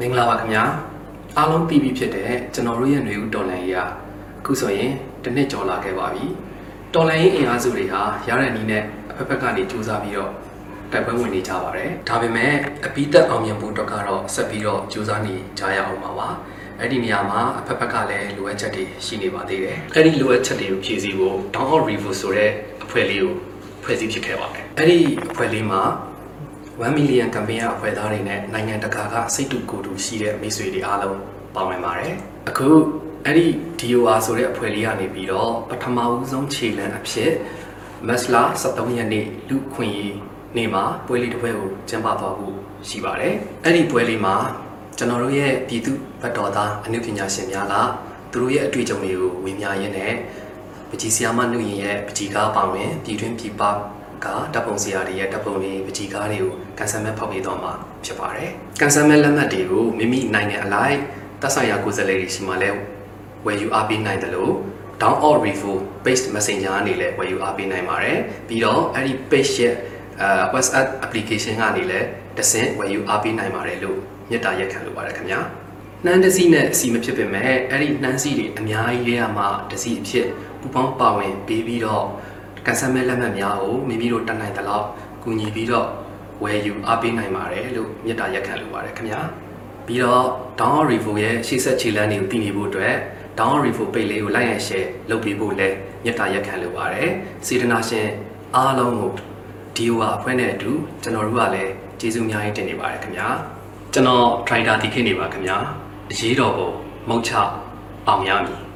မင်္ဂလာပါခင်ဗျာအားလုံးတီးပြီးဖြစ်တဲ့ကျွန်တော်တို့ရဲ့ຫນွေဦးတော်လန်ကြီးကအခုဆိုရင်တစ်နှစ်ကျော်လာခဲ့ပါပြီတော်လန်ကြီးအင်အားစုတွေဟာရတဲ့နည်းနဲ့အဖက်ဖက်ကနေစူးစမ်းပြီးတော့တိုက်ပွဲဝင်နေကြပါတယ်ဒါပေမဲ့အပိသက်အောင်မြင်ဖို့အတွက်ကတော့ဆက်ပြီးတော့စူးစမ်းနေကြရအောင်ပါပါအဲ့ဒီနေရာမှာအဖက်ဖက်ကလည်းလိုအပ်ချက်တွေရှိနေပါသေးတယ်အဲ့ဒီလိုအပ်ချက်တွေကိုဖြည့်ဆည်းဖို့ down out review ဆိုတဲ့အဖွဲ့လေးကိုဖွဲ့စည်းဖြစ်ခဲ့ပါတယ်အဲ့ဒီအဖွဲ့လေးမှာ 1 million campaign ရအဖွဲ့သားတွေနဲ့နိုင်ငံတကာကစိတ်တူကိုယ်တူရှိတဲ့မိတ်ဆွေတွေအားလုံးပါဝင်ပါတယ်။အခုအဲ့ဒီ DOR ဆိုတဲ့အဖွဲ့လေးကနေပြီးတော့ပထမဦးဆုံးခြေလှမ်းအဖြစ်မက်စလာ73ရက်နေ့လူခွင့်ရေးနေ့မှာပွဲလေးတစ်ပွဲကိုကျင်းပသွားဖို့ရှိပါတယ်။အဲ့ဒီပွဲလေးမှာကျွန်တော်တို့ရဲ့ပြည်သူဘတ်တော်သားအနုပညာရှင်များကသူတို့ရဲ့အတွေ့အကြုံတွေကိုဝေမျှရင်းနဲ့ပကြီးဆီယာမနှုတ်ရင်ရဲ့ပကြီးကားပါဝင်ပြည်တွင်းပြည်ပ ကတပ်ပုံစရာတွေရဲ့တပ်ပုံတွေပကြီးကားတွေကိုကန်ဆယ်မဲ့ဖောက်ပေးတော့မှာဖြစ်ပါတယ်။ကန်ဆယ်မဲ့လက်မှတ်တွေကိုမိမိနိုင်ငံအလိုက်တပ်ဆိုင်ရာကိုယ်စားလှယ်တွေရှိမှလဲဝယ်ယူအားပေးနိုင်တယ်လို့ down out review based messenger ကနေလည်းဝယ်ယူအားပေးနိုင်ပါတယ်။ပြီးတော့အဲ့ဒီ page ရဲ့အဲ WhatsApp application ကနေလည်းတစ်ဆင့်ဝယ်ယူအားပေးနိုင်ပါတယ်လို့မြတ်တာရက်ခံလိုပါတယ်ခင်ဗျာ။နှမ်းတစည်းနဲ့အစီမဖြစ်ပေမဲ့အဲ့ဒီနှမ်းစီတွေအများကြီးလေးရမှတစည်းအဖြစ်ပူပေါင်းပါဝင်ပေးပြီးတော့ ကန်ဆယ်မဲ့လက်မှတ်များကိုမိမိတို့တတ်နိုင်သလောက်ကူညီပြီးတော့ဝယ်ယူအားပေးနိုင်ပါတယ်လို့မြတ်တာရက်ခံလိုပါတယ်ခင်ဗျာ။ပြီးတော့ down review ရဲ့ရှေ့ဆက်ခြေလှမ်းတွေကိုသိနေဖို့အတွက် down review page လေးကို like and share လုပ်ပေးဖို့လည်းမြတ်တာရက်ခံလိုပါတယ်။စေတနာရှင်အားလုံးကိုဒီဝါအဖွဲ့နဲ့အတူကျွန်တော်တို့ကလည်းကျေးဇူးအများကြီးတင်နေပါတယ်ခင်ဗျာ။ကျွန်တော် trader တီခေနေပါခင်ဗျာ။အရေးတော်ပုံမုတ်ချအောင်ရမည်